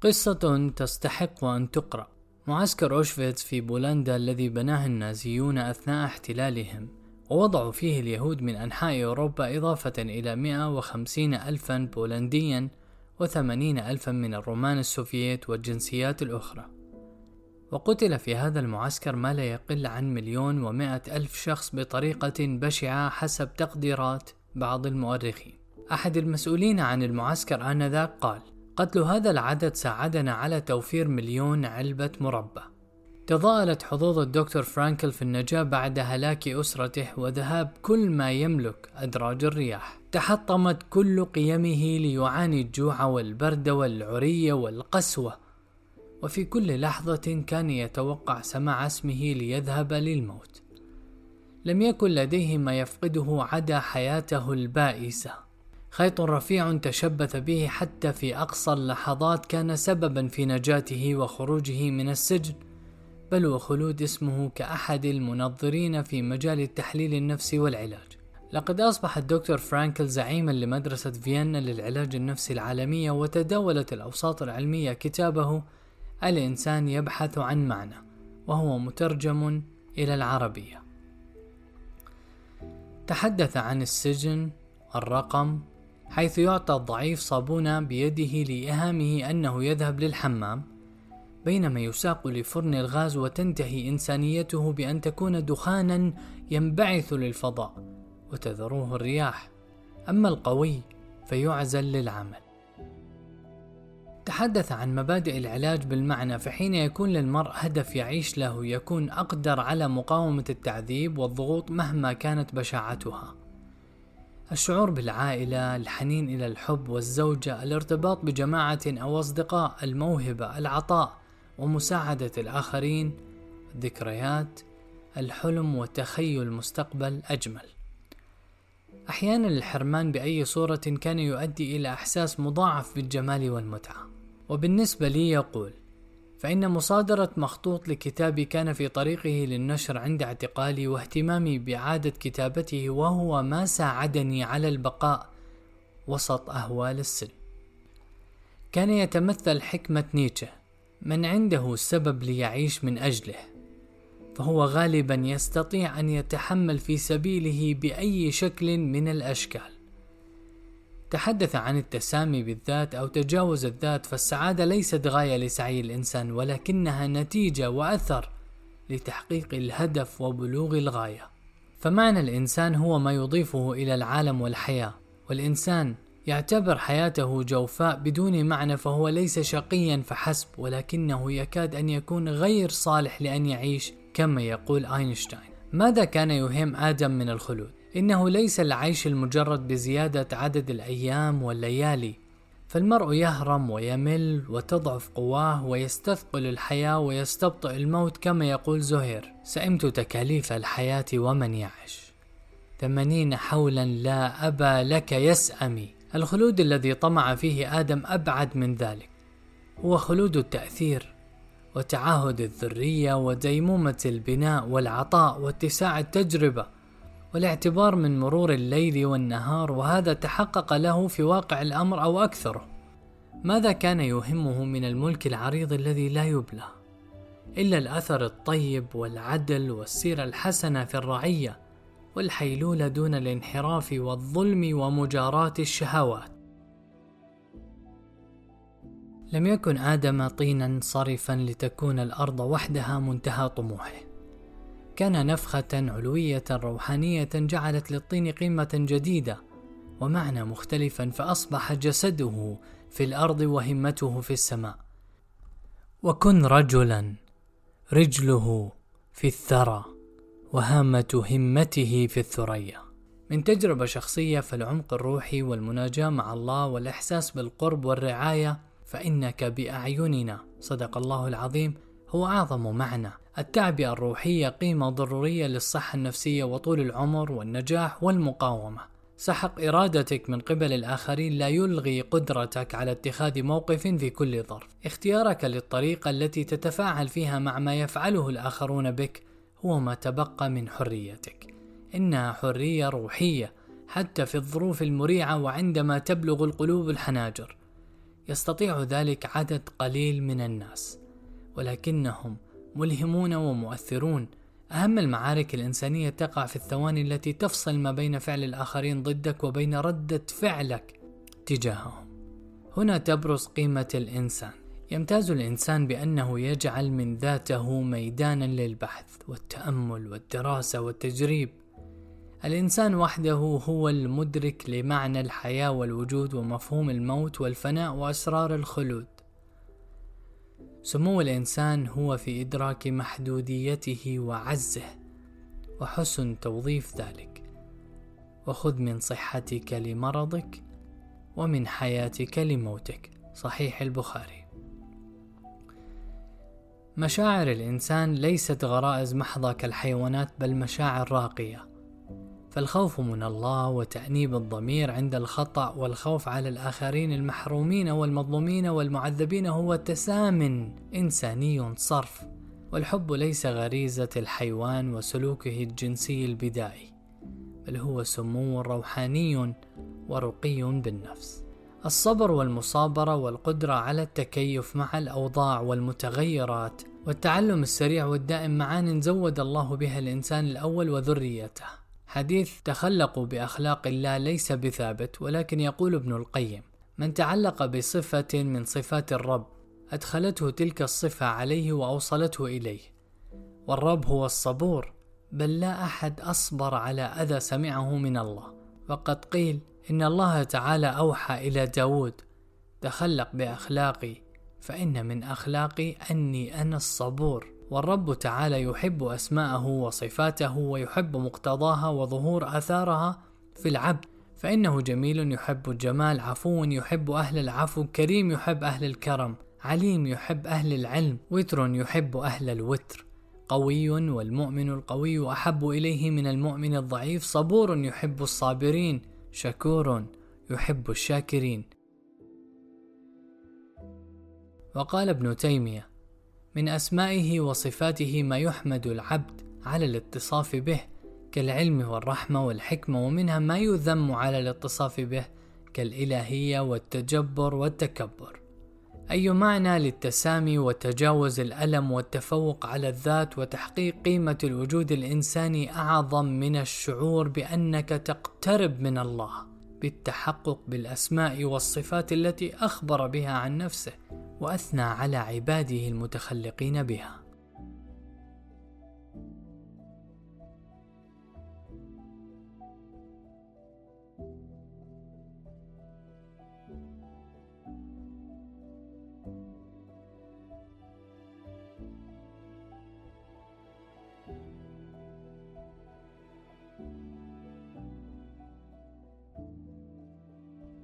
قصة تستحق أن تقرأ. معسكر أوشفيتس في بولندا الذي بناه النازيون أثناء احتلالهم ووضعوا فيه اليهود من أنحاء أوروبا إضافة إلى 150 ألفا بولنديا وثمانين ألفا من الرومان السوفييت والجنسيات الأخرى. وقتل في هذا المعسكر ما لا يقل عن مليون ومائة ألف شخص بطريقة بشعة حسب تقديرات بعض المؤرخين. أحد المسؤولين عن المعسكر آنذاك قال قتل هذا العدد ساعدنا على توفير مليون علبة مربى تضاءلت حظوظ الدكتور فرانكل في النجاة بعد هلاك أسرته وذهاب كل ما يملك أدراج الرياح. تحطمت كل قيمه ليعاني الجوع والبرد والعري والقسوة. وفي كل لحظة كان يتوقع سماع اسمه ليذهب للموت. لم يكن لديه ما يفقده عدا حياته البائسة. خيط رفيع تشبث به حتى في أقصى اللحظات كان سببا في نجاته وخروجه من السجن بل وخلود اسمه كأحد المنظرين في مجال التحليل النفسي والعلاج. لقد أصبح الدكتور فرانكل زعيما لمدرسة فيينا للعلاج النفسي العالمية وتداولت الأوساط العلمية كتابه الإنسان يبحث عن معنى وهو مترجم إلى العربية. تحدث عن السجن الرقم حيث يعطى الضعيف صابونة بيده لإيهامه أنه يذهب للحمام بينما يساق لفرن الغاز وتنتهي إنسانيته بأن تكون دخانا ينبعث للفضاء وتذروه الرياح. أما القوي فيعزل للعمل. تحدث عن مبادئ العلاج بالمعنى فحين يكون للمرء هدف يعيش له يكون أقدر على مقاومة التعذيب والضغوط مهما كانت بشاعتها. الشعور بالعائلة، الحنين إلى الحب والزوجة، الارتباط بجماعة أو أصدقاء، الموهبة، العطاء ومساعدة الآخرين، الذكريات، الحلم وتخيل مستقبل أجمل. أحيانا الحرمان بأي صورة كان يؤدي إلى إحساس مضاعف بالجمال والمتعة. وبالنسبة لي يقول: فإن مصادرة مخطوط لكتابي كان في طريقه للنشر عند اعتقالي واهتمامي بإعادة كتابته وهو ما ساعدني على البقاء وسط أهوال السجن. كان يتمثل حكمة نيتشه من عنده سبب ليعيش من أجله فهو غالبا يستطيع أن يتحمل في سبيله بأي شكل من الأشكال تحدث عن التسامي بالذات أو تجاوز الذات فالسعادة ليست غاية لسعي الإنسان ولكنها نتيجة وأثر لتحقيق الهدف وبلوغ الغاية. فمعنى الإنسان هو ما يضيفه إلى العالم والحياة. والإنسان يعتبر حياته جوفاء بدون معنى فهو ليس شقيا فحسب ولكنه يكاد أن يكون غير صالح لأن يعيش كما يقول أينشتاين. ماذا كان يهم آدم من الخلود؟ إنه ليس العيش المجرد بزيادة عدد الأيام والليالي فالمرء يهرم ويمل وتضعف قواه ويستثقل الحياة ويستبطئ الموت كما يقول زهير سئمت تكاليف الحياة ومن يعش ثمانين حولا لا أبا لك يسأمي. الخلود الذي طمع فيه آدم أبعد من ذلك. هو خلود التأثير. وتعاهد الذرية وديمومة البناء والعطاء واتساع التجربة والاعتبار من مرور الليل والنهار وهذا تحقق له في واقع الأمر أو أكثره. ماذا كان يهمه من الملك العريض الذي لا يبلى؟ إلا الأثر الطيب والعدل والسيرة الحسنة في الرعية والحيلولة دون الانحراف والظلم ومجاراة الشهوات. لم يكن آدم طينا صرفا لتكون الأرض وحدها منتهى طموحه. كان نفخة علوية روحانية جعلت للطين قيمة جديدة ومعنى مختلفا فأصبح جسده في الأرض وهمته في السماء. وكن رجلا رجله في الثرى وهامة همته في الثريا. من تجربة شخصية فالعمق الروحي والمناجاة مع الله والإحساس بالقرب والرعاية فإنك بأعيننا صدق الله العظيم هو أعظم معنى. التعبئة الروحية قيمة ضرورية للصحة النفسية وطول العمر والنجاح والمقاومة. سحق إرادتك من قبل الآخرين لا يلغي قدرتك على اتخاذ موقف في كل ظرف. اختيارك للطريقة التي تتفاعل فيها مع ما يفعله الآخرون بك هو ما تبقى من حريتك. إنها حرية روحية حتى في الظروف المريعة وعندما تبلغ القلوب الحناجر. يستطيع ذلك عدد قليل من الناس ولكنهم ملهمون ومؤثرون أهم المعارك الإنسانية تقع في الثواني التي تفصل ما بين فعل الآخرين ضدك وبين ردة فعلك تجاههم. هنا تبرز قيمة الإنسان. يمتاز الإنسان بأنه يجعل من ذاته ميدانا للبحث والتأمل والدراسة والتجريب. الإنسان وحده هو المدرك لمعنى الحياة والوجود ومفهوم الموت والفناء وأسرار الخلود. سمو الإنسان هو في إدراك محدوديته وعزه وحسن توظيف ذلك. وخذ من صحتك لمرضك ومن حياتك لموتك. صحيح البخاري. مشاعر الإنسان ليست غرائز محضة كالحيوانات بل مشاعر راقية. فالخوف من الله وتأنيب الضمير عند الخطأ والخوف على الآخرين المحرومين والمظلومين والمعذبين هو تسام إنساني صرف والحب ليس غريزة الحيوان وسلوكه الجنسي البدائي بل هو سمو روحاني ورقي بالنفس. الصبر والمصابرة والقدرة على التكيف مع الأوضاع والمتغيرات والتعلم السريع والدائم معان زود الله بها الإنسان الأول وذريته. حديث تخلقوا بأخلاق الله ليس بثابت ولكن يقول ابن القيم من تعلق بصفة من صفات الرب أدخلته تلك الصفة عليه وأوصلته إليه والرب هو الصبور بل لا أحد أصبر على أذى سمعه من الله وقد قيل إن الله تعالى أوحى إلى داود تخلق بأخلاقي فإن من أخلاقي أني أنا الصبور. والرب تعالى يحب أسماءه وصفاته ويحب مقتضاها وظهور آثارها في العبد فإنه جميل يحب الجمال عفو يحب أهل العفو كريم يحب أهل الكرم عليم يحب أهل العلم وتر يحب أهل الوتر. قوي والمؤمن القوي أحب إليه من المؤمن الضعيف صبور يحب الصابرين شكور يحب الشاكرين. وقال ابن تيمية من أسمائه وصفاته ما يحمد العبد على الاتصاف به كالعلم والرحمة والحكمة ومنها ما يذم على الاتصاف به كالإلهية والتجبر والتكبر. أي معنى للتسامي وتجاوز الألم والتفوق على الذات وتحقيق قيمة الوجود الإنساني أعظم من الشعور بأنك تقترب من الله بالتحقق بالأسماء والصفات التي أخبر بها عن نفسه؟ وأثنى على عباده المتخلقين بها.